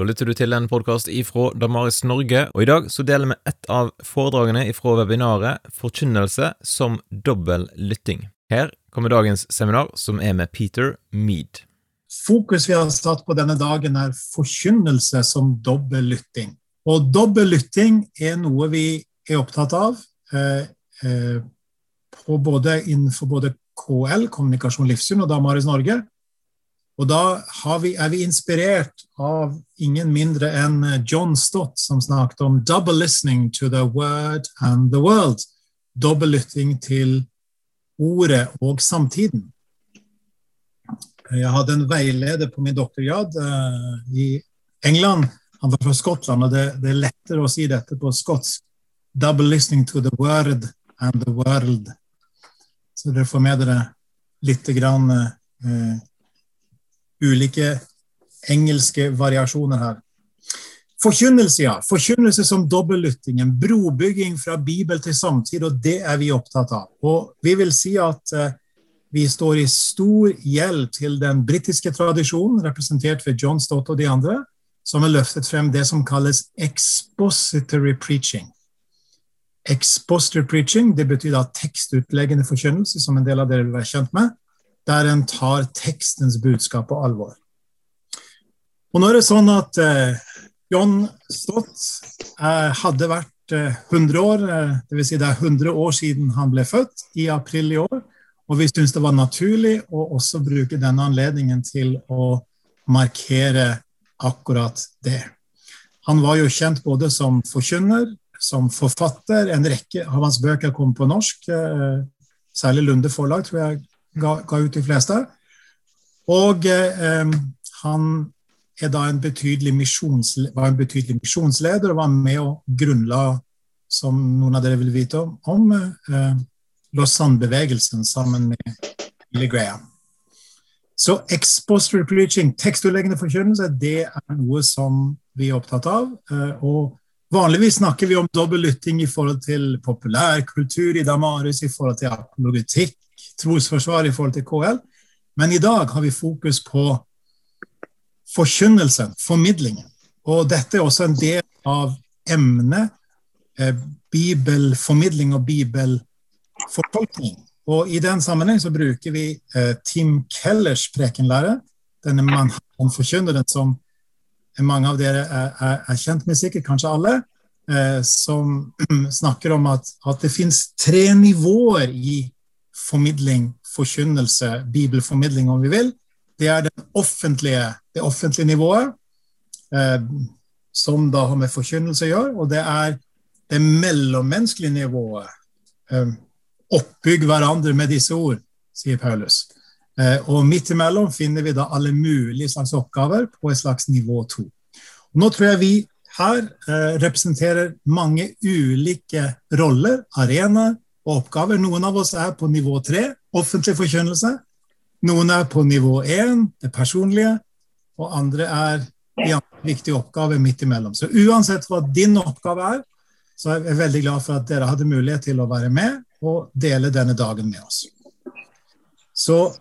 Da lytter du til en podkast ifra Damaris Norge, og i dag så deler vi ett av foredragene ifra webinaret Forkynnelse som dobbel lytting. Her kommer dagens seminar, som er med Peter Mead. Fokus vi har satt på denne dagen, er forkynnelse som dobbel lytting. Og dobbel lytting er noe vi er opptatt av eh, eh, både, innenfor både KL, Kommunikasjon Livssyn, og Damaris Norge. Og da vi, er vi inspirert av ingen mindre enn John Stott, som snakket om 'double listening to the word and the world'. Dobbellytting til ordet og samtiden. Jeg hadde en veileder på min doktorgrad uh, i England. Han var fra Skottland, og det, det, er lettere å si dette på skotsk. 'Double listening to the word and the world'. Så dere får med dere litt grann, uh, ulike engelske variasjoner her. Forkynnelse, ja. Forkynnelse som dobbeltlytting. En brobygging fra Bibel til samtid, og det er vi opptatt av. Og vi vil si at eh, vi står i stor gjeld til den britiske tradisjonen, representert ved John Stott og de andre, som har løftet frem det som kalles expository preaching. Expository preaching det betyr da tekstutleggende forkynnelse, som en del av dere vil være kjent med der en tar tekstens budskap på alvor. Og nå er det sånn at eh, John Stott eh, hadde vært eh, 100 år, eh, dvs. Si det er 100 år siden han ble født, i april i år. Og vi syntes det var naturlig å også bruke denne anledningen til å markere akkurat det. Han var jo kjent både som forkynner, som forfatter. En rekke av hans bøker kom på norsk. Eh, særlig Lunde forlag tror jeg ga, ga ut de fleste. Og eh, han en var en betydelig misjonsleder og var med og grunnla, som noen av dere vil vite om, om eh, Lausanne-bevegelsen sammen med Billy Graham. Så expository preaching, tekstutleggende forkynnelse, det er noe som vi er opptatt av. Eh, og Vanligvis snakker vi om dobbel lytting i forhold til populærkultur i Damaris, i forhold til apologetikk, trosforsvar i forhold til KL. Men i dag har vi fokus på forkynnelsen, formidlingen. Og dette er også en del av emnet eh, bibelformidling og bibelfortolkning. Og i den sammenheng så bruker vi eh, Tim Kellers prekenlære, denne Manhattan-forkynneren som mange av dere er, er, er, kjent med, sikkert kanskje alle, eh, som snakker om at, at det fins tre nivåer i formidling, forkynnelse, bibelformidling, om vi vil, det er offentlige, det offentlige nivået, eh, som da har med forkynnelse å gjøre, og det er det mellommenneskelige nivået. Eh, oppbygg hverandre med disse ord, sier Paulus. Eh, og midt imellom finner vi da alle mulige slags oppgaver på et slags nivå to. Nå tror jeg vi her eh, representerer mange ulike roller, arenaer, og oppgaver. Noen av oss er på nivå tre, offentlig forkynnelse. Noen er på nivå én, det personlige, og andre er i andre viktige oppgaver midt imellom. Så uansett hva din oppgave er, så er jeg veldig glad for at dere hadde mulighet til å være med og dele denne dagen med oss. Så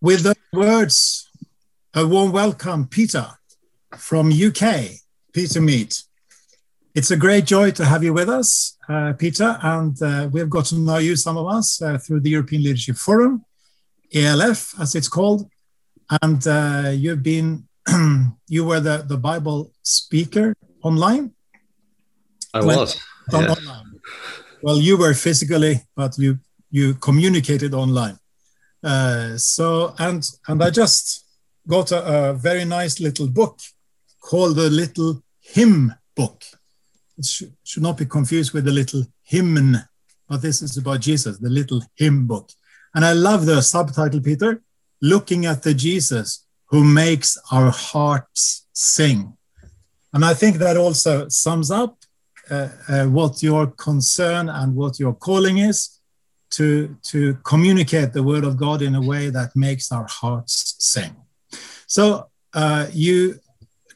with the words, a warm welcome, Peter, from UK, Peter Mead. It's a great joy to have you with us, uh, Peter, and uh, we've got to know you, some of us, uh, through the European Leadership Forum, ELF, as it's called, and uh, you've been, you were the, the Bible speaker online. I was. Yeah. Online. Well, you were physically, but you you communicated online. Uh, so, and and I just got a, a very nice little book called the Little Hymn Book it should, should not be confused with the little hymn, but this is about Jesus, the little hymn book. And I love the subtitle, Peter, looking at the Jesus who makes our hearts sing. And I think that also sums up uh, uh, what your concern and what your calling is to, to communicate the word of God in a way that makes our hearts sing. So uh, you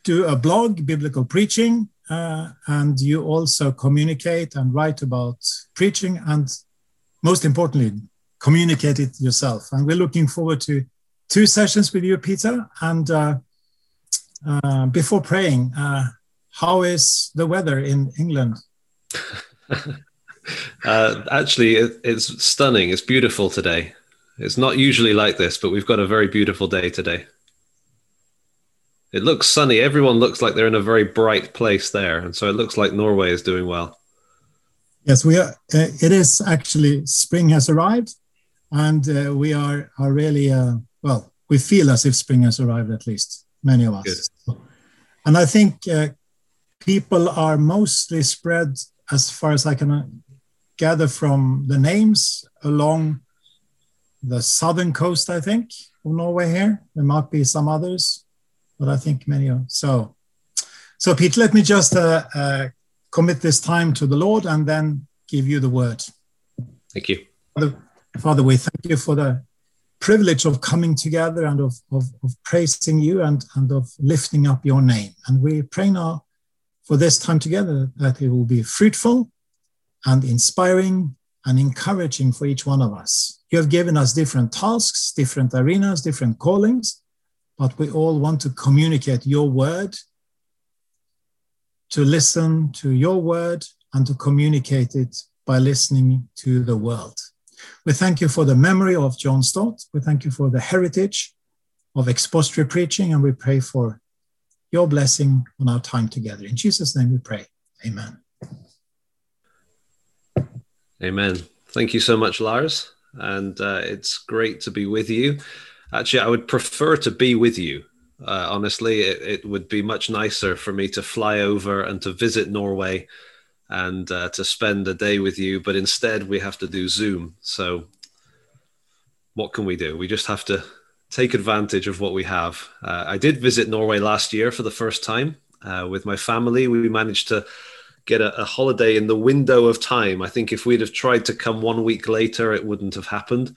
do a blog, Biblical Preaching, uh, and you also communicate and write about preaching and most importantly communicate it yourself and we're looking forward to two sessions with you peter and uh, uh, before praying, uh, how is the weather in England? uh, actually, it, it's stunning. It's beautiful today. It's not usually like this, but we've got a very beautiful day today. It looks sunny. Everyone looks like they're in a very bright place there, and so it looks like Norway is doing well. Yes, we are. Uh, it is actually spring has arrived, and uh, we are are really uh, well. We feel as if spring has arrived. At least many of us. Good. And I think uh, people are mostly spread, as far as I can uh, gather from the names, along the southern coast. I think of Norway. Here there might be some others, but I think many are. So, so Pete, let me just uh, commit this time to the Lord and then give you the word. Thank you. Father, Father we thank you for the privilege of coming together and of, of, of praising you and, and of lifting up your name. And we pray now for this time together that it will be fruitful and inspiring and encouraging for each one of us. You have given us different tasks, different arenas, different callings, but we all want to communicate your word to listen to your word and to communicate it by listening to the world. We thank you for the memory of John Stott. We thank you for the heritage of expository preaching, and we pray for your blessing on our time together. In Jesus' name we pray. Amen. Amen. Thank you so much, Lars. And uh, it's great to be with you. Actually, I would prefer to be with you uh, honestly, it, it, would be much nicer for me to fly over and to visit Norway and uh, to spend a day with you. But instead, we have to do Zoom. So, what can we do? We just have to take advantage of what we have. Uh, I did visit Norway last year for the first time uh, with my family. We managed to get a, a, holiday in the window of time. I think if we'd have tried to come one week later, it wouldn't have happened.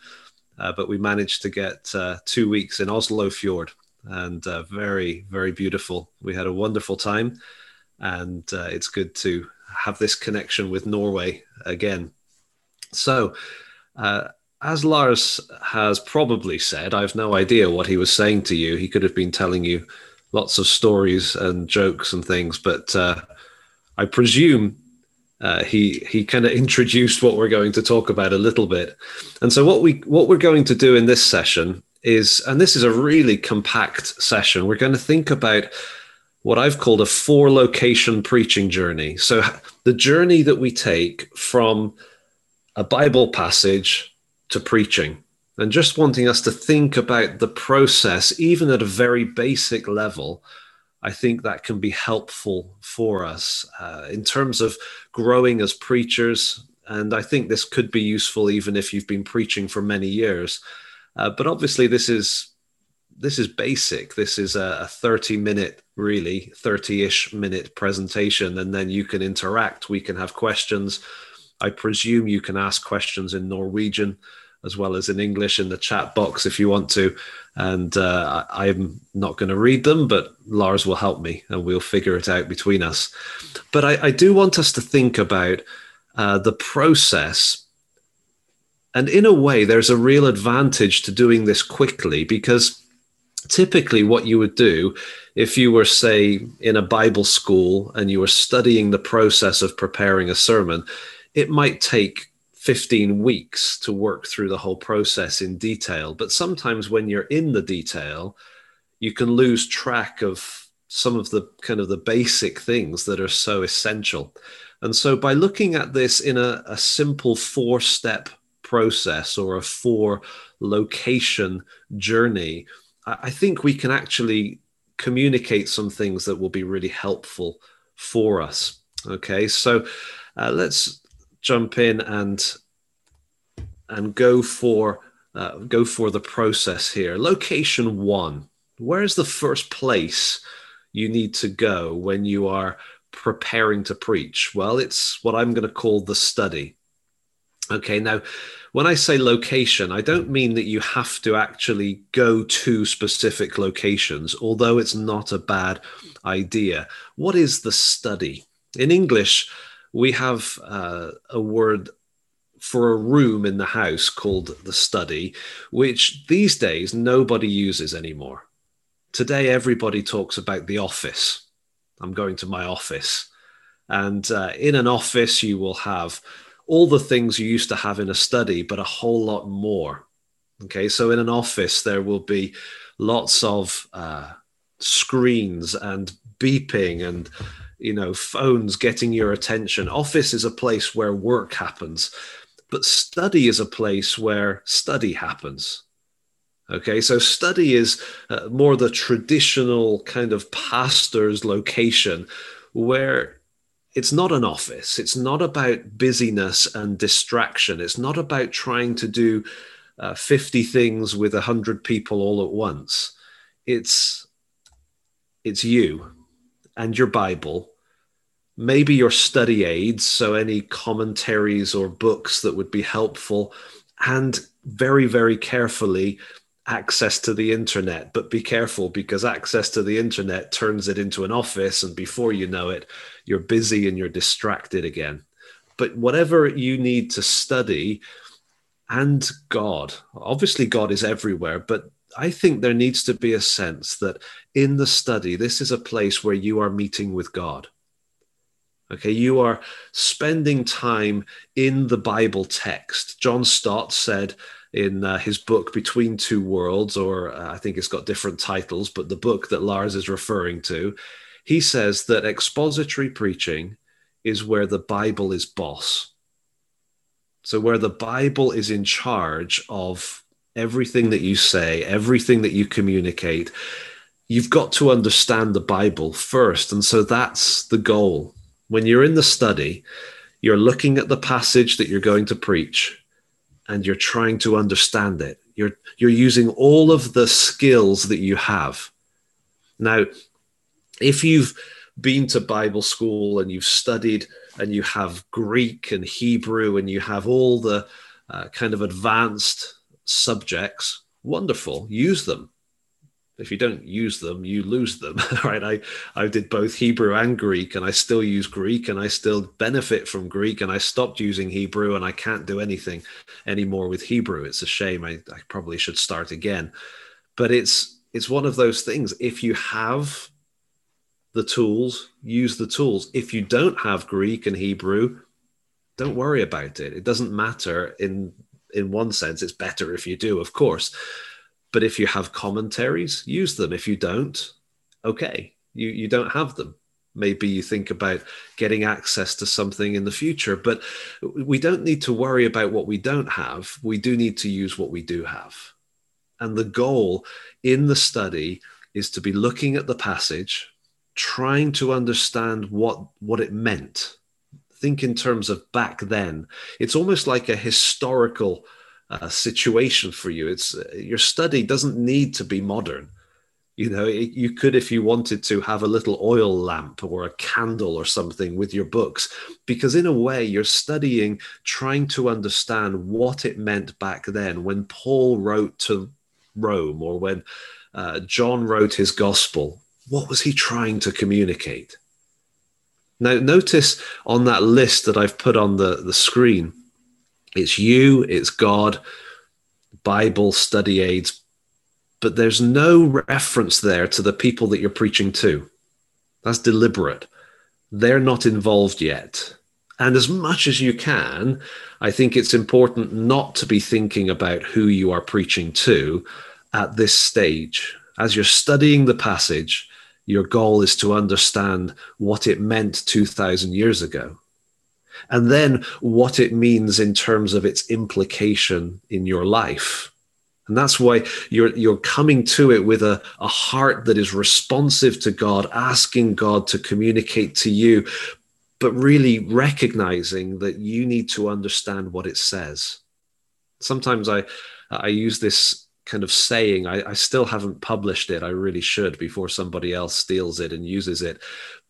Uh, but we managed to get uh, two weeks in Oslo Fjord and uh, very, very beautiful. We had a wonderful time, and it's good to have this connection with Norway again. So, uh, as Lars has probably said, I have no idea what he was saying to you. He could have been telling you lots of stories and jokes and things, but uh, I presume uh, he he kind of introduced what we're going to talk about a little bit. And so what we what we're going to do in this session is, and this is a really compact session, we're going to think about what I've called a four location preaching journey. So, the journey that we take from a Bible passage to preaching, and just wanting us to think about the process, even at a very basic level. I think that can be helpful for us uh, in terms of growing as preachers. And I think this could be useful even if you've been preaching for many years. Uh, but obviously, this is this is basic. This is a, a 30 minute, really 30 ish minute presentation, and then you can interact. We can have questions. I presume you can ask questions in Norwegian as well as in English in the chat box if you want to. And uh, I'm not going to read them, but Lars will help me and we'll figure it out between us. But I, I do want us to think about uh, the process and in a way, there's a real advantage to doing this quickly because typically what you would do if you were, say, in a Bible school and you were studying the process of preparing a sermon, it might take 15 weeks to work through the whole process in detail. But sometimes when you're in the detail, you can lose track of some of the kind of the basic things that are so essential. And so by looking at this in a, a simple four step process or a four location journey, I think we can actually communicate some things that will be really helpful for us. Okay, so uh, let's jump in and and go for uh, go for the process here. Location one. Where is the first place you need to go when you are preparing to preach? Well, it's what I'm going to call the study. Okay, now when I say location, I don't mean that you have to actually go to specific locations, although it's not a bad idea. What is the study? In English, we have uh, a word for a room in the house called the study, which these days nobody uses anymore. today everybody talks about the office. I'm going to my office. And uh, in an office, you will have all the things you used to have in a study, but a whole lot more. Okay, so in an office, there will be lots of uh, screens and beeping and you know phones getting your attention. Office is a place where work happens, but study is a place where study happens. Okay, so study is uh, more the traditional kind of pastor's location where it's not an office. It's not about busyness and distraction. It's not about trying to do uh, 50 things with 100 people all at once. It's it's you and your Bible, maybe your study aids, so any commentaries or books that would be helpful, and very, very carefully access to the internet. But be careful because access to the internet turns it into an office, and before you know it, you're busy and you're distracted again. But whatever you need to study, and God, obviously, God is everywhere, but I think there needs to be a sense that in the study, this is a place where you are meeting with God. Okay, you are spending time in the Bible text. John Stott said in uh, his book Between Two Worlds, or uh, I think it's got different titles, but the book that Lars is referring to, he says that expository preaching is where the Bible is boss. So, where the Bible is in charge of everything that you say, everything that you communicate, you've got to understand the Bible first. And so that's the goal. When you're in the study, you're looking at the passage that you're going to preach and you're trying to understand it. You're, you're using all of the skills that you have. Now, if you've been to Bible school and you've studied and you have Greek and Hebrew and you have all the uh, kind of advanced subjects, wonderful, use them. If you don't use them, you lose them, right? I, I did both Hebrew and Greek, and I still use Greek, and I still benefit from Greek, and I stopped using Hebrew, and I can't do anything anymore with Hebrew. It's a shame. I, I probably should start again, but it's it's one of those things. If you have the tools, use the tools. If you don't have Greek and Hebrew, don't worry about it. It doesn't matter in in one sense, it's better if you do, of course. But if you have commentaries, use them. If you don't, okay, you, you don't have them. Maybe you think about getting access to something in the future, but we don't need to worry about what we don't have. We do need to use what we do have. And the goal in the study is to be looking at the passage, trying to understand what, what it meant think in terms of back then. It's almost like a historical uh, situation for you. It's uh, your study doesn't need to be modern. You know, it, you could, if you wanted to, have a little oil lamp or a candle or something with your books, because in a way, you're studying, trying to understand what it meant back then when Paul wrote to Rome or when uh, John wrote his gospel. What was he trying to communicate? Now, notice on that list that I've put on the, the screen, it's you, it's God, Bible, study aids, but there's no reference there to the people that you're preaching to. That's deliberate. They're not involved yet. And as much as you can, I think it's important not to be thinking about who you are preaching to at this stage. As you're studying the passage, your goal is to understand what it meant 2000 years ago and then what it means in terms of its implication in your life. And that's why you're you're coming to it with a, a heart that is responsive to god asking god to communicate to you but really recognizing that you need to understand what it says. Sometimes i i use this kind of saying. I, I, still haven't published it. I really should before somebody else steals it and uses it.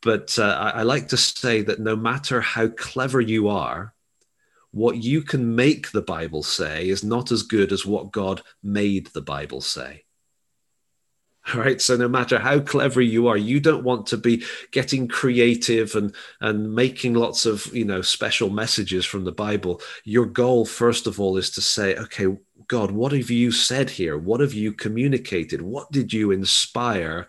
But uh, I, I like to say that no matter how clever you are, what you can make the Bible say is not as good as what God made the Bible say. All right. So no matter how clever you are, you don't want to be getting creative and and making lots of you know special messages from the Bible. Your goal, first of all, is to say, okay, God, what have you said here? What have you communicated? What did you inspire?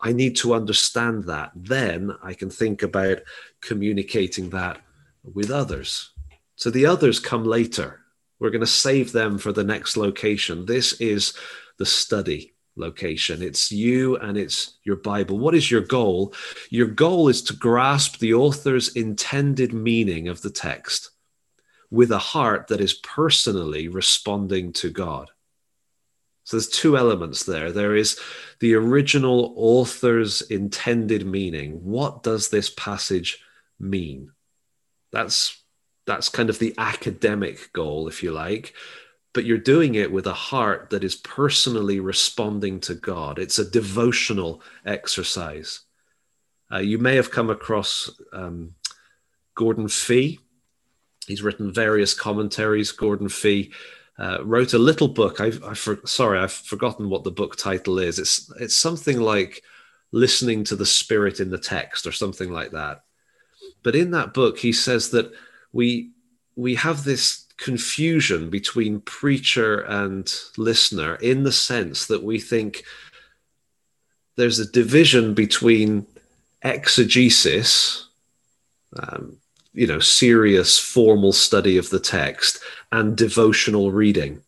I need to understand that. Then I can think about communicating that with others. So the others come later. We're going to save them for the next location. This is the study location. It's you and it's your Bible. What is your goal? Your goal is to grasp the author's intended meaning of the text with a heart that is personally responding to God. So there's two elements there. There is the original author's intended meaning. What does this passage mean? That's that's kind of the academic goal, if you like. But you're doing it with a heart that is personally responding to God. It's a devotional exercise. Uh, you may have come across um, Gordon Fee. He's written various commentaries. Gordon Fee uh, wrote a little book. I've, I for, sorry, I've forgotten what the book title is. It's it's something like listening to the spirit in the text or something like that. But in that book, he says that we we have this confusion between preacher and listener in the sense that we think there's a division between exegesis, um, you know, serious formal study of the text, and devotional reading.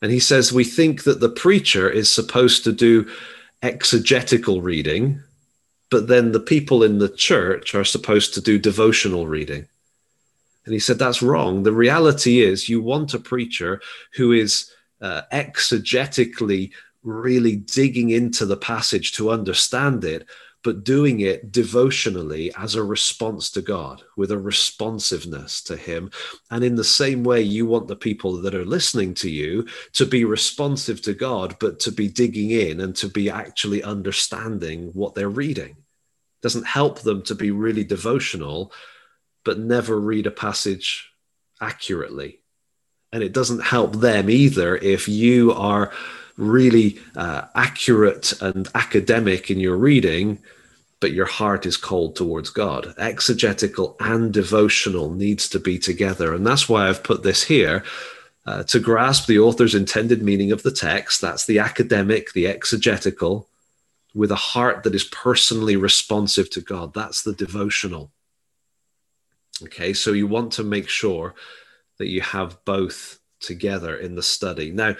And he says we think that the preacher is supposed to do exegetical reading, but then the people in the church are supposed to do devotional reading. And he said, That's wrong. The reality is, you want a preacher who is uh, exegetically really digging into the passage to understand it, but doing it devotionally as a response to God, with a responsiveness to Him. And in the same way, you want the people that are listening to you to be responsive to God, but to be digging in and to be actually understanding what they're reading. It doesn't help them to be really devotional but never read a passage accurately. And it doesn't help them either if you are really uh, accurate and academic in your reading, but your heart is cold towards God. Exegetical and devotional needs to be together. And that's why I've put this here. Uh, to grasp the author's intended meaning of the text, that's the academic, the exegetical, with a heart that is personally responsive to God. That's the devotional. Okay, so you want to make sure that you have both together in the study. Now,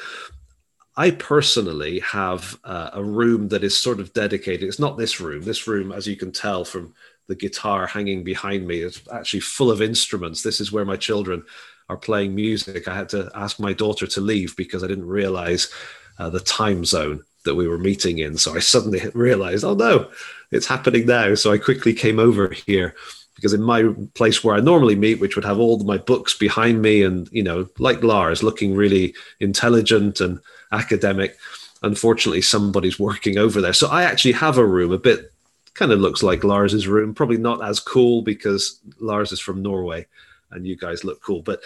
I personally have uh, a room that is sort of dedicated. It's not this room. This room, as you can tell from the guitar hanging behind me, is actually full of instruments. This is where my children are playing music. I had to ask my daughter to leave because I didn't realize uh, the time zone that we were meeting in. So I suddenly realized, oh no, it's happening now. So I quickly came over here because in my place where I normally meet, which would have all my books behind me and, you know, like Lars, looking really intelligent and academic, unfortunately, somebody's working over there. So I actually have a room a bit kind of looks like Lars's room, probably not as cool because Lars is from Norway and you guys look cool, but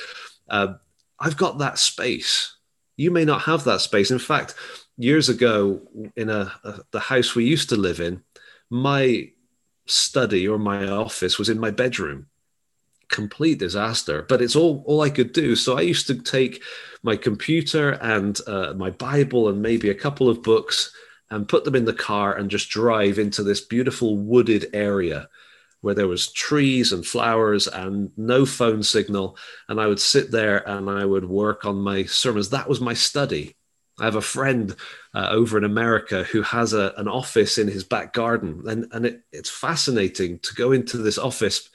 uh, I've got that space. You may not have that space. In fact, years ago in a, a the house we used to live in, my study or my office was in my bedroom complete disaster but it's all all i could do. So i used to take my computer and uh, my bible and maybe a couple of books and put them in the car and just drive into this beautiful wooded area where there was trees and flowers and no phone signal. And i would sit there and i would work on my sermons. That was my study. I have a friend uh, over in America who has a, an office in his back garden, and and it, it's fascinating to go into this office.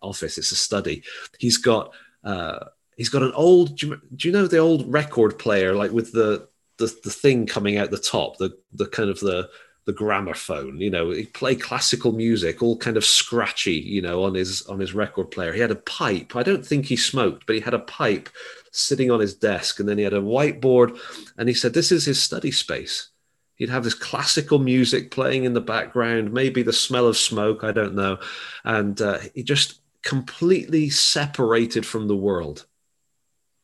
Office, it's a study. He's got uh, he's got an old. Do you, do you know the old record player, like with the the the thing coming out the top, the the kind of the the gramophone you know he played classical music all kind of scratchy you know on his on his record player he had a pipe i don't think he smoked but he had a pipe sitting on his desk and then he had a whiteboard and he said this is his study space he'd have this classical music playing in the background maybe the smell of smoke i don't know and uh, he just completely separated from the world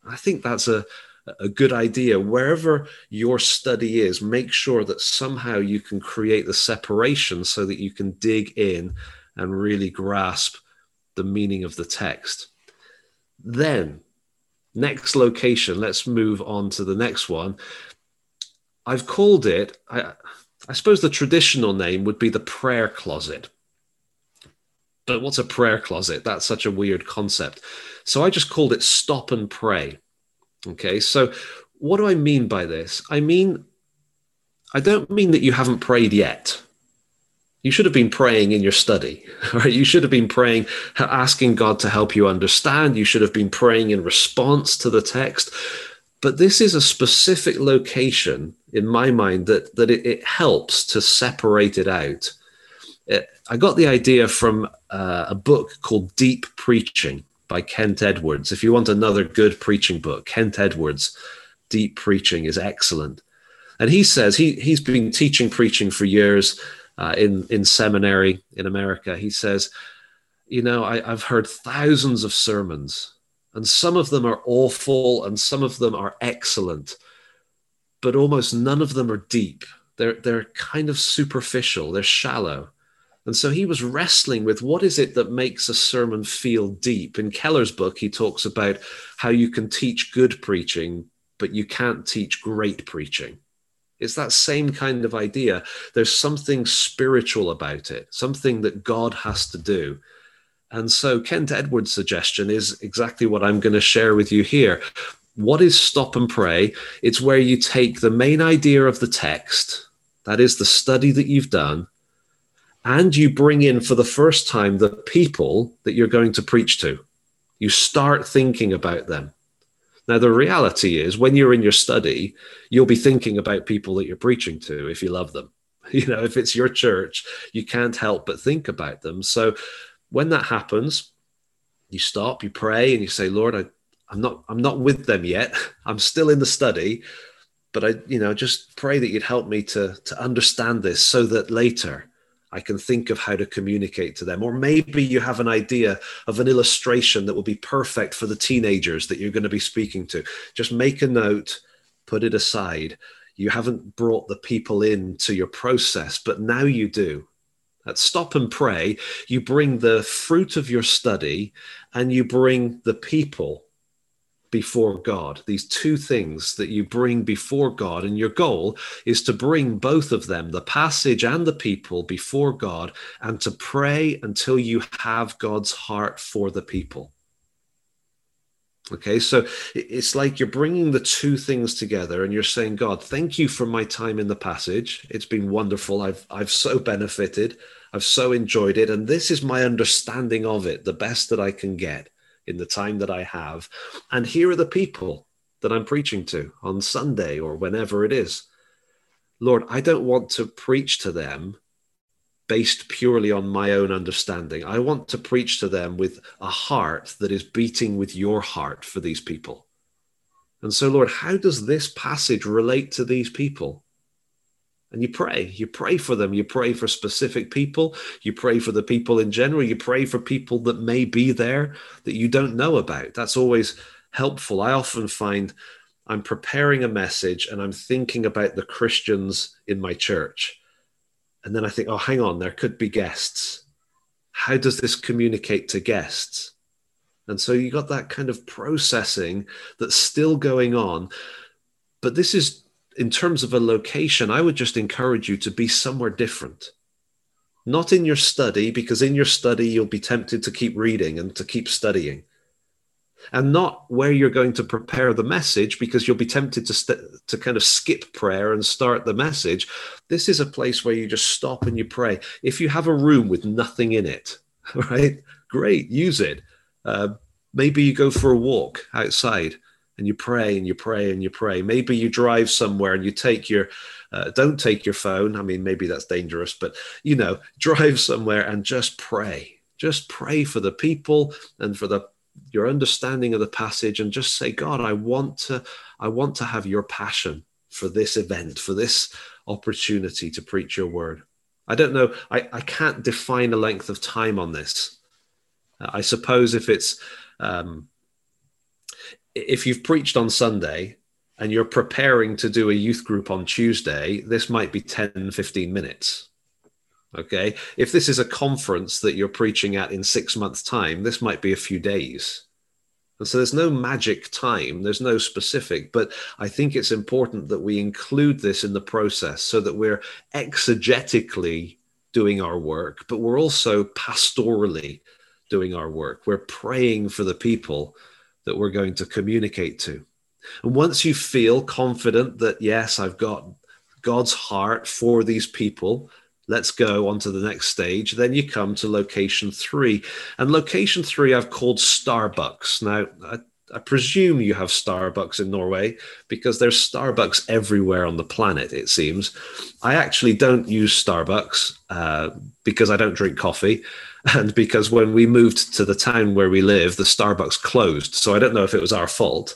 i think that's a a good idea. Wherever your study is, make sure that somehow you can create the separation so that you can dig in and really grasp the meaning of the text. Then, next location, let's move on to the next one. I've called it, I, I suppose the traditional name would be the prayer closet. But what's a prayer closet? That's such a weird concept. So I just called it stop and pray. Okay, so what do I mean by this? I mean, I don't mean that you haven't prayed yet. You should have been praying in your study, right? You should have been praying, asking God to help you understand. You should have been praying in response to the text. But this is a specific location in my mind that, that it, it helps to separate it out. It, I got the idea from uh, a book called Deep Preaching by Kent Edwards. If you want another good preaching book, Kent Edwards, Deep Preaching is excellent. And he says he, he's been teaching preaching for years uh, in, in seminary in America. He says, You know, I, I've heard thousands of sermons, and some of them are awful and some of them are excellent but almost none of them are deep. They're, they're kind of superficial, they're shallow. And so he was wrestling with what is it that makes a sermon feel deep. In Keller's book, he talks about how you can teach good preaching, but you can't teach great preaching. It's that same kind of idea. There's something spiritual about it, something that God has to do. And so Kent Edwards' suggestion is exactly what I'm going to share with you here. What is stop and pray? It's where you take the main idea of the text, that is the study that you've done, and you bring in for the first time the people that you're going to preach to. You start thinking about them. Now, the reality is, when you're in your study, you'll be thinking about people that you're preaching to if you love them. You know, if it's your church, you can't help but think about them. So, when that happens, you stop, you pray, and you say, Lord, I, I'm not I'm not with them yet. I'm still in the study, but I you know just pray that you'd help me to to understand this so that later I can think of how to communicate to them. Or maybe you have an idea of an illustration that will be perfect for the teenagers that you're going to be speaking to. Just make a note, put it aside. You haven't brought the people into your process, but now you do. At Stop and Pray, you bring the fruit of your study and you bring the people before God, these two things that you bring before God. And your goal is to bring both of them, the passage and the people, before God and to pray until you have God's heart for the people. Okay, so it's like you're bringing the two things together and you're saying, God, thank you for my time in the passage. It's been wonderful. I've, I've so benefited. I've so enjoyed it. And this is my understanding of it, the best that I can get in the time that I have. And here are the people that I'm preaching to on Sunday or whenever it is. Lord, I don't want to preach to them based purely on my own understanding. I want to preach to them with a heart that is beating with your heart for these people. And so, Lord, how does this passage relate to these people? And you pray. You pray for them. You pray for specific people. You pray for the people in general. You pray for people that may be there that you don't know about. That's always helpful. I often find I'm preparing a message and I'm thinking about the Christians in my church. And then I think, oh, hang on, there could be guests. How does this communicate to guests? And so you got that kind of processing that's still going on. But this is in terms of a location, I would just encourage you to be somewhere different. Not in your study, because in your study, you'll be tempted to keep reading and to keep studying. And not where you're going to prepare the message, because you'll be tempted to, st- to kind of skip prayer and start the message. This is a place where you just stop and you pray. If you have a room with nothing in it, right? Great, use it. Uh, maybe you go for a walk outside and you pray and you pray and you pray. Maybe you drive somewhere and you take your, uh, don't take your phone. I mean, maybe that's dangerous, but you know, drive somewhere and just pray. Just pray for the people and for the your understanding of the passage, and just say, God, I want to, I want to have your passion for this event, for this opportunity to preach your word. I don't know. I, I can't define a length of time on this. I suppose if it's um, if you've preached on Sunday and you're preparing to do a youth group on Tuesday, this might be 10, 15 minutes. Okay. If this is a conference that you're preaching at in six months' time, this might be a few days. And so there's no magic time, there's no specific, but I think it's important that we include this in the process so that we're exegetically doing our work, but we're also pastorally doing our work. We're praying for the people that we're going to communicate to. And once you feel confident that, yes, I've got God's heart for these people, let's go on to the next stage. Then you come to location three. And location three, I've called Starbucks. Now, I, I, presume you have Starbucks in Norway because there's Starbucks everywhere on the planet, it seems. I actually don't use Starbucks uh, because I don't drink coffee. And because when we moved to the town where we live, the Starbucks closed. So I don't know if it was our fault,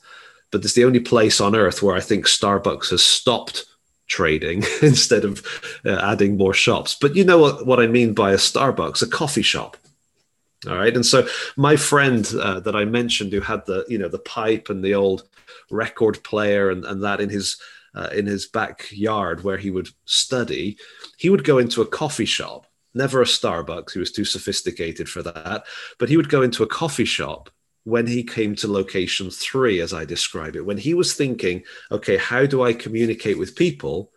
but it's the only place on earth where I think Starbucks has stopped trading instead of uh, adding more shops. But you know what, what I mean by a Starbucks, a coffee shop. All right. And so my friend uh, that I mentioned who had the, you know, the pipe and the old record player and, and that in his uh, in his backyard where he would study, he would go into a coffee shop, never a Starbucks. He was too sophisticated for that. But he would go into a coffee shop when he came to location three, as I describe it, when he was thinking, okay, how do I communicate with people?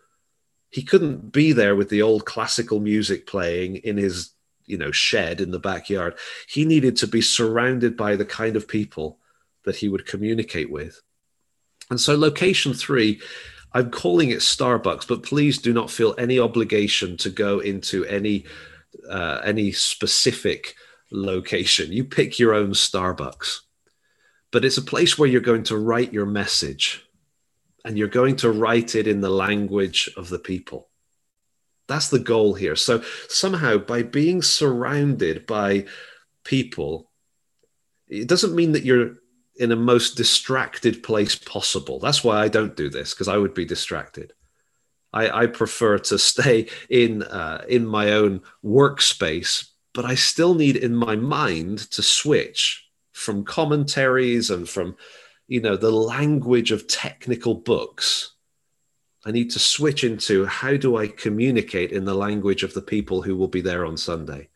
He couldn't be there with the old classical music playing in his, you know, shed in the backyard. He needed to be surrounded by the kind of people that he would communicate with. And so, location three, I'm calling it Starbucks, but please do not feel any obligation to go into any uh, any specific location. You pick your own Starbucks, but it's a place where you're going to write your message and you're going to write it in the language of the people. That's the goal here. So, somehow, by being surrounded by people, it doesn't mean that you're in a most distracted place possible. That's why I don't do this, because I would be distracted. I, I prefer to stay in uh, in my own workspace but I still need in my mind to switch from commentaries and from, you know, the language of technical books. I need to switch into how do I communicate in the language of the people who will be there on Sunday.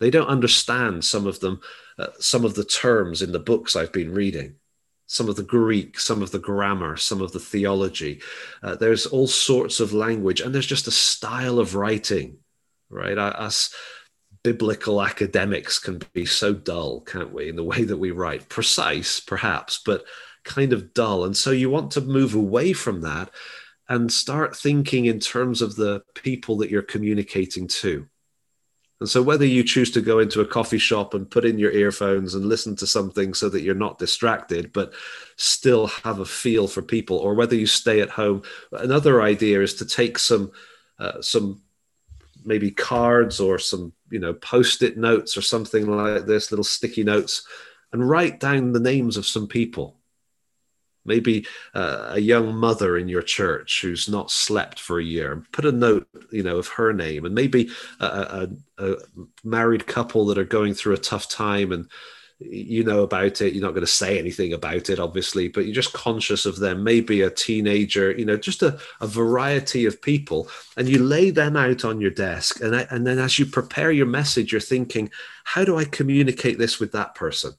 They don't understand some of them, uh, some of the terms in the books I've been reading some of the Greek, some of the grammar, some of the theology. Uh, there's all sorts of language, and there's just a style of writing, right? Us biblical academics can be so dull, can't we, in the way that we write? Precise, perhaps, but kind of dull. And so you want to move away from that and start thinking in terms of the people that you're communicating to. And so, whether you choose to go into a coffee shop and put in your earphones and listen to something so that you're not distracted, but still have a feel for people, or whether you stay at home, another idea is to take some uh, some maybe cards or some you know post-it notes or something like this little sticky notes and write down the names of some people maybe uh, a young mother in your church who's not slept for a year. Put a note you know of her name and maybe a, a, a married couple that are going through a tough time and you know about it. You're not going to say anything about it obviously but you're just conscious of them. Maybe a teenager you know just a, a variety of people. And you lay them out on your desk and, I, and then as you prepare your message you're thinking how do i communicate this with that person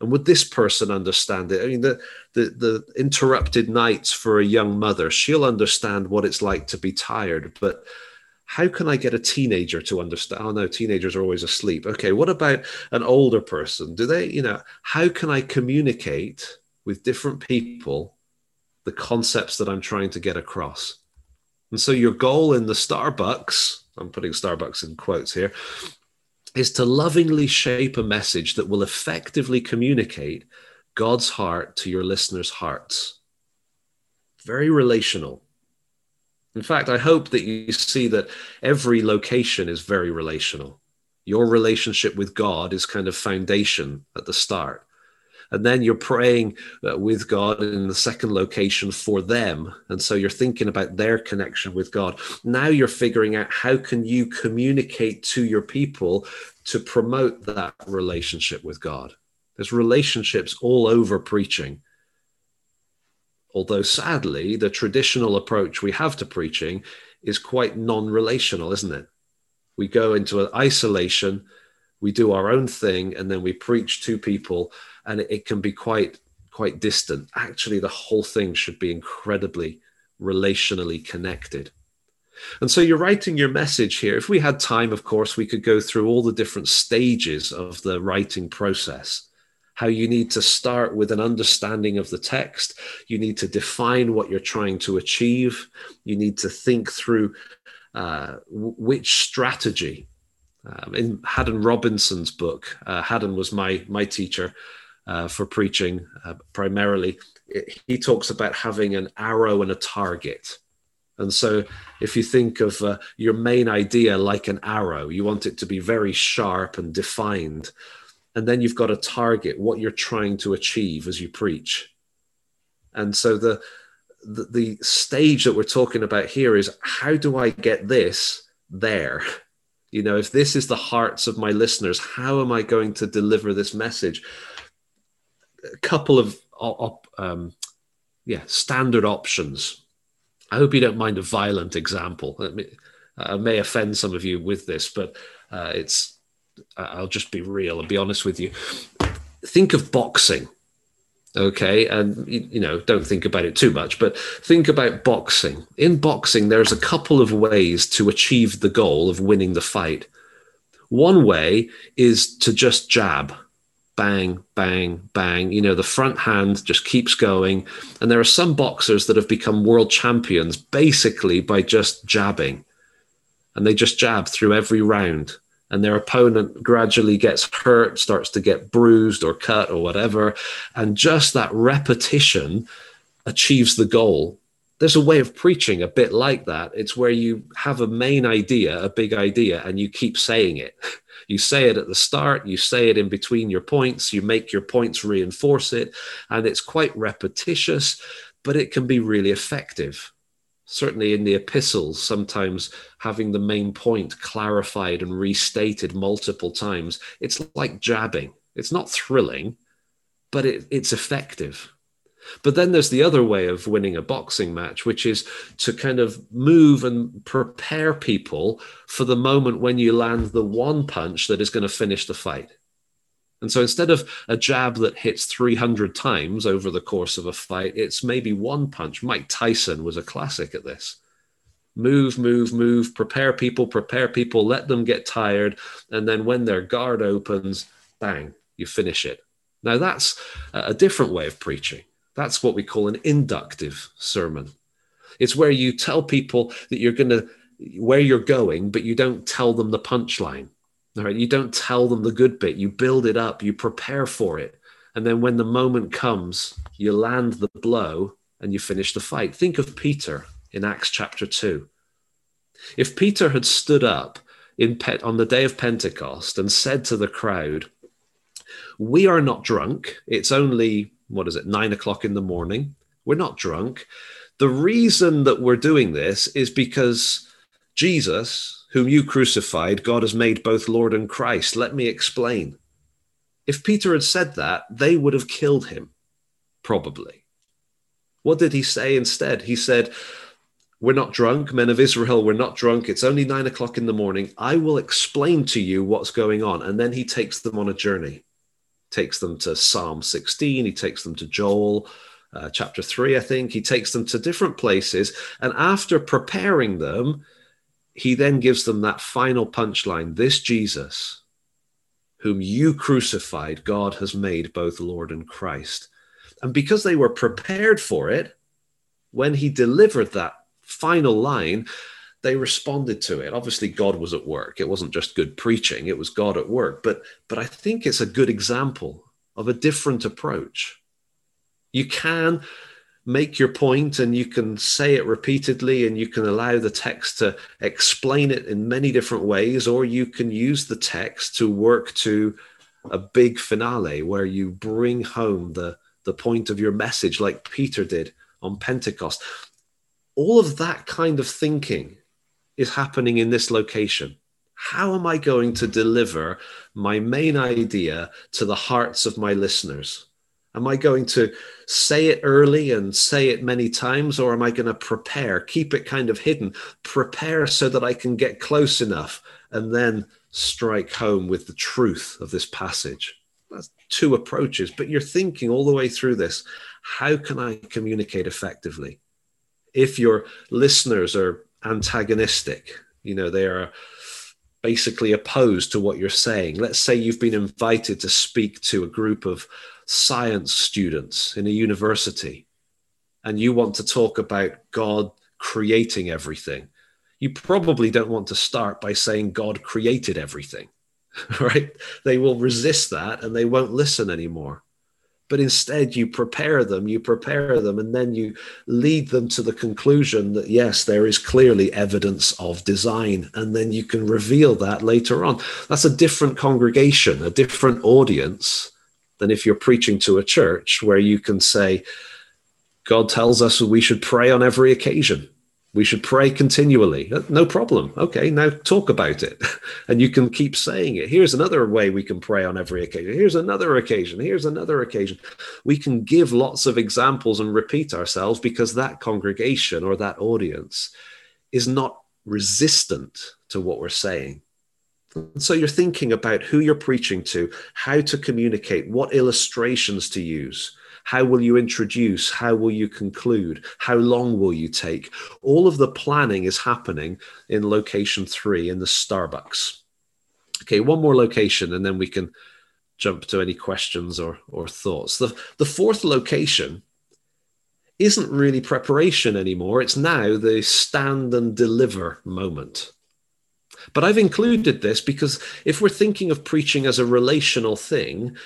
and would this person understand it i mean the, the the interrupted nights for a young mother she'll understand what it's like to be tired but how can I get a teenager to understand? Oh no, teenagers are always asleep. Okay, what about an older person? Do they, you know, how can I communicate with different people the concepts that I'm trying to get across? And so your goal in the Starbucks, I'm putting Starbucks in quotes here, is to lovingly shape a message that will effectively communicate God's heart to your listeners' hearts. Very relational in fact, I hope that you see that every location is very relational. Your relationship with God is kind of foundation at the start. And then you're praying uh, with God in the second location for them. And so you're thinking about their connection with God. Now you're figuring out how can you communicate to your people to promote that relationship with God. There's relationships all over preaching Although sadly, the traditional approach we have to preaching is quite non relational, isn't it? We go into an isolation, we do our own thing, and then we preach to people. And it, can be quite quite distant. Actually, the whole thing should be incredibly relationally connected. And so you're writing your message here. If we had time, of course, we could go through all the different stages of the writing process. How you need to start with an understanding of the text. You need to define what you're trying to achieve. You need to think through uh, which strategy. Um, in Haddon Robinson's book, uh, Haddon was my my teacher uh, for preaching uh, primarily. It, he talks about having an arrow and a target. And so, if you think of uh, your main idea like an arrow, you want it to be very sharp and defined. And then you've got a target, what you're trying to achieve as you preach. And so, the, the, the stage that we're talking about here is how do I get this there? You know, if this is the hearts of my listeners, how am I going to deliver this message? A couple of um, yeah standard options I hope you don't mind a violent example. I may offend some of you with this, but uh, it's I'll just be real and be honest with you. Think of boxing, okay, and you know don't think about it too much, but think about boxing. In boxing, there's a couple of ways to achieve the goal of winning the fight. One way is to just jab bang, bang, bang. You know, the front hand just keeps going. And there are some boxers that have become world champions basically by just jabbing. And they just jab through every round. And their opponent gradually gets hurt, starts to get bruised or cut or whatever. And just that repetition achieves the goal. There's a way of preaching a bit like that. It's where you have a main idea, a big idea, and you keep saying it. You say it at the start, you say it in between your points, you make your points reinforce it, and it's quite repetitious, but it can be really effective. Certainly in the epistles, sometimes having the main point clarified and restated multiple times, it's like jabbing. It's not thrilling, but it, it's effective. But then there's the other way of winning a boxing match, which is to kind of move and prepare people for the moment when you land the one punch that is going to finish the fight. And so instead of a jab that hits 300 times over the course of a fight, it's maybe one punch. Mike Tyson was a classic at this. Move, move, move, prepare people, prepare people, let them get tired. And then when their guard opens, bang, you finish it. Now that's a different way of preaching. That's what we call an inductive sermon. It's where you tell people that you're going to, where you're going, but you don't tell them the punchline. All right. You don't tell them the good bit. You build it up, you prepare for it. And then when the moment comes, you land the blow and you finish the fight. Think of Peter in Acts chapter 2. If Peter had stood up in on the day of Pentecost and said to the crowd, We are not drunk, it's only what is it, nine o'clock in the morning. We're not drunk. The reason that we're doing this is because Jesus, whom you crucified, God has made both Lord and Christ. Let me explain. If Peter had said that, they would have killed him, probably. What did he say instead? He said, We're not drunk, men of Israel, we're not drunk. It's only nine o'clock in the morning. I will explain to you what's going on. And then he takes them on a journey takes them to Psalm 16, he takes them to Joel uh, chapter 3, I think. He takes them to different places. And after preparing them, he then gives them that final punchline this Jesus, whom you crucified, God has made both Lord and Christ. And because they were prepared for it, when he delivered that final line, they responded to it. Obviously, God was at work. It wasn't just good preaching, it was God at work. But, but I think it's a good example of a different approach. You can make your point and you can say it repeatedly and you can allow the text to explain it in many different ways, or you can use the text to work to a big finale where you bring home the, the point of your message, like Peter did on Pentecost. All of that kind of thinking is happening in this location. How am I going to deliver my main idea to the hearts of my listeners? Am I going to say it early and say it many times, or am I going to prepare, keep it kind of hidden, prepare so that I can get close enough and then strike home with the truth of this passage? that's two approaches, but you're thinking all the way through this how can I communicate effectively? If your listeners are antagonistic, you know, they are basically opposed to what you're saying. Let's say you've been invited to speak to a group of science students in a university and you want to talk about God creating everything. You probably don't want to start by saying God created everything right? They will resist that and they won't listen anymore. But instead, you prepare them, you prepare them, and then you lead them to the conclusion that yes, there is clearly evidence of design. And then you can reveal that later on. That's a different congregation, a different audience than if you're preaching to a church where you can say, God tells us we should pray on every occasion we should pray continually. Uh, no problem. Okay, now talk about it. And you can keep saying it. Here's another way we can pray on every occasion. Here's another occasion. Here's another occasion. We can give lots of examples and repeat ourselves because that congregation or that audience is not resistant to what we're saying. So you're thinking about who you're preaching to, how to communicate, what illustrations to use how will you introduce? How will you conclude? How long will you take? All of the planning is happening in location three in the Starbucks. Okay, one more location, and then we can jump to any questions or, or thoughts. The, the fourth location isn't really preparation anymore. It's now the stand and deliver moment. But I've included this because if we're thinking of preaching as a relational thing,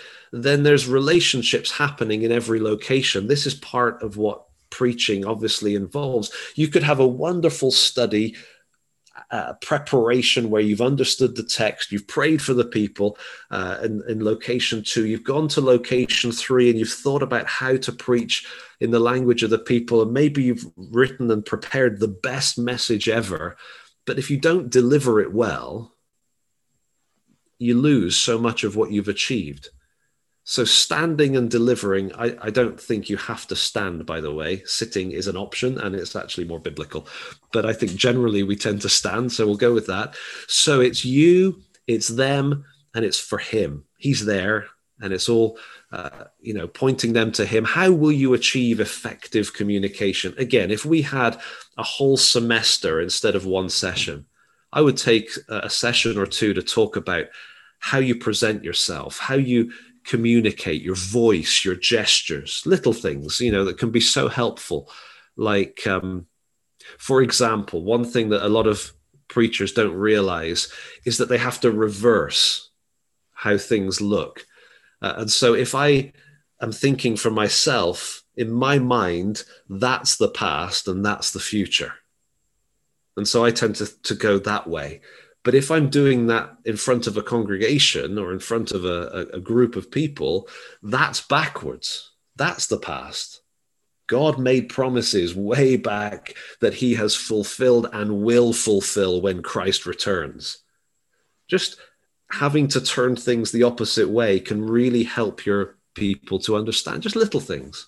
then there's relationships happening in every location. This is part of what preaching obviously involves. You could have a wonderful study. Uh, preparation where you've understood the text, you've prayed for the people uh, in, in location two, you've gone to location three, and you've thought about how to preach in the language of the people, and maybe you've written and prepared the best message ever. But if you don't deliver it well, you lose so much of what you've achieved. So standing and delivering, I, I, don't think you have to stand, by the way. Sitting is an option and it's actually more biblical. But I think generally we tend to stand. So we'll go with that. So it's you, it's them, and it's for him. He's there and it's all, uh, you know, pointing them to him. How will you achieve effective communication? Again, if we had a whole semester instead of one session, I would take a session or two to talk about how you present yourself, how you communicate, your voice, your gestures, little things, you know, that can be so helpful. Like, um, for example, one thing that a lot of preachers don't realize is that they have to reverse how things look. Uh, and so if I am thinking for myself, in my mind, that's the past and that's the future. And so I tend to, to go that way. But if I'm doing that in front of a congregation or in front of a, a, group of people, that's backwards. That's the past. God made promises way back that he has fulfilled and will fulfill when Christ returns. Just having to turn things the opposite way can really help your people to understand just little things.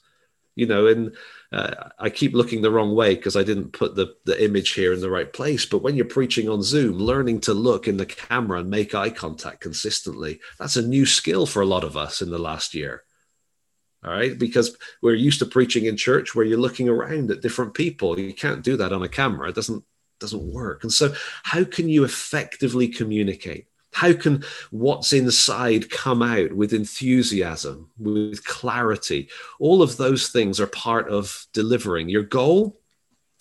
You know, and uh, I keep looking the wrong way because I didn't put the, the image here in the right place. But when you're preaching on Zoom, learning to look in the camera and make eye contact consistently, that's a new skill for a lot of us in the last year. All right. Because we're used to preaching in church where you're looking around at different people. You can't do that on a camera. It doesn't doesn't work. And so how can you effectively communicate? How can what's inside come out with enthusiasm, with clarity? All of those things are part of delivering. Your goal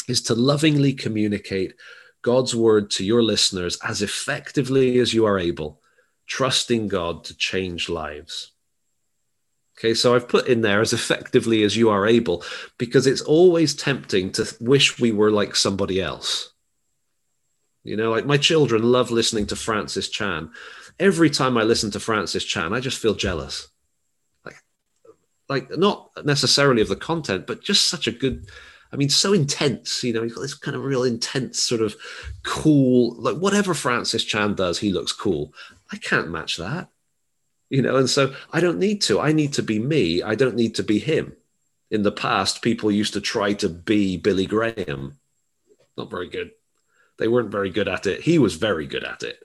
is to lovingly communicate God's word to your listeners as effectively as you are able, trusting God to change lives. Okay, so I've put in there as effectively as you are able because it's always tempting to wish we were like somebody else. You know, like my children love listening to Francis Chan. Every time I listen to Francis Chan, I just feel jealous. Like, like not necessarily of the content, but just such a good. I mean, so intense. You know, he's got this kind of real intense, sort of cool. Like whatever Francis Chan does, he looks cool. I can't match that. You know, and so I don't need to. I need to be me. I don't need to be him. In the past, people used to try to be Billy Graham. Not very good. They weren't very good at it. He was very good at it.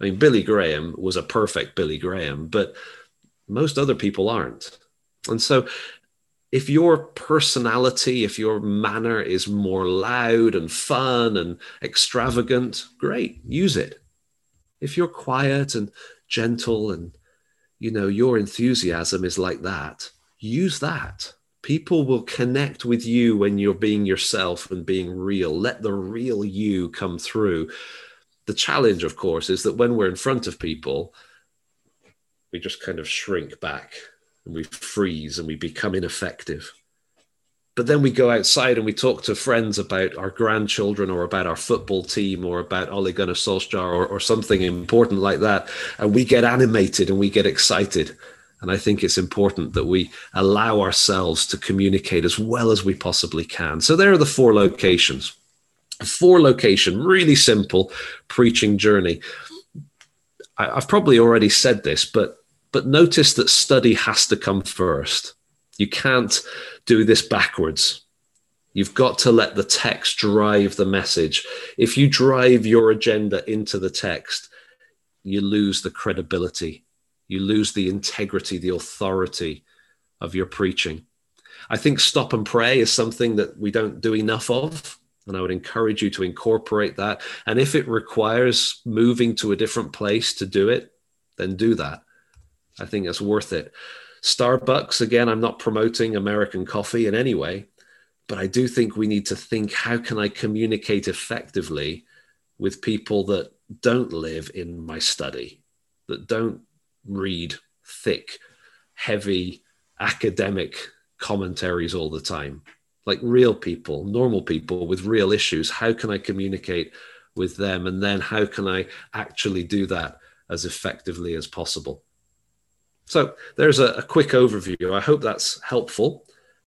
I mean, Billy Graham was a perfect Billy Graham, but most other people aren't. And so if your personality, if your manner is more loud and fun and extravagant, great, use it. If you're quiet and gentle and you know your enthusiasm is like that, use that. People will connect with you when you're being yourself and being real. Let the real you come through. The challenge, of course, is that when we're in front of people, we just kind of shrink back and we freeze and we become ineffective. But then we go outside and we talk to friends about our grandchildren or about our football team or about Ole Gunnar Solskjaer or, or something important like that. And we get animated and we get excited. And I think it's important that we allow ourselves to communicate as well as we possibly can. So there are the four locations. Four location, really simple preaching journey. I, I've probably already said this, but but notice that study has to come first. You can't do this backwards. You've got to let the text drive the message. If you drive your agenda into the text, you lose the credibility, you lose the integrity, the authority of your preaching. I think stop and pray is something that we don't do enough of. And I would encourage you to incorporate that. And if it requires moving to a different place to do it, then do that. I think it's worth it. Starbucks, again, I'm not promoting American coffee in any way, but I do think we need to think how can I communicate effectively with people that don't live in my study, that don't read thick, heavy academic commentaries all the time, like real people, normal people with real issues. How can I communicate with them? And then how can I actually do that as effectively as possible? So there's a, a quick overview. I hope that's helpful.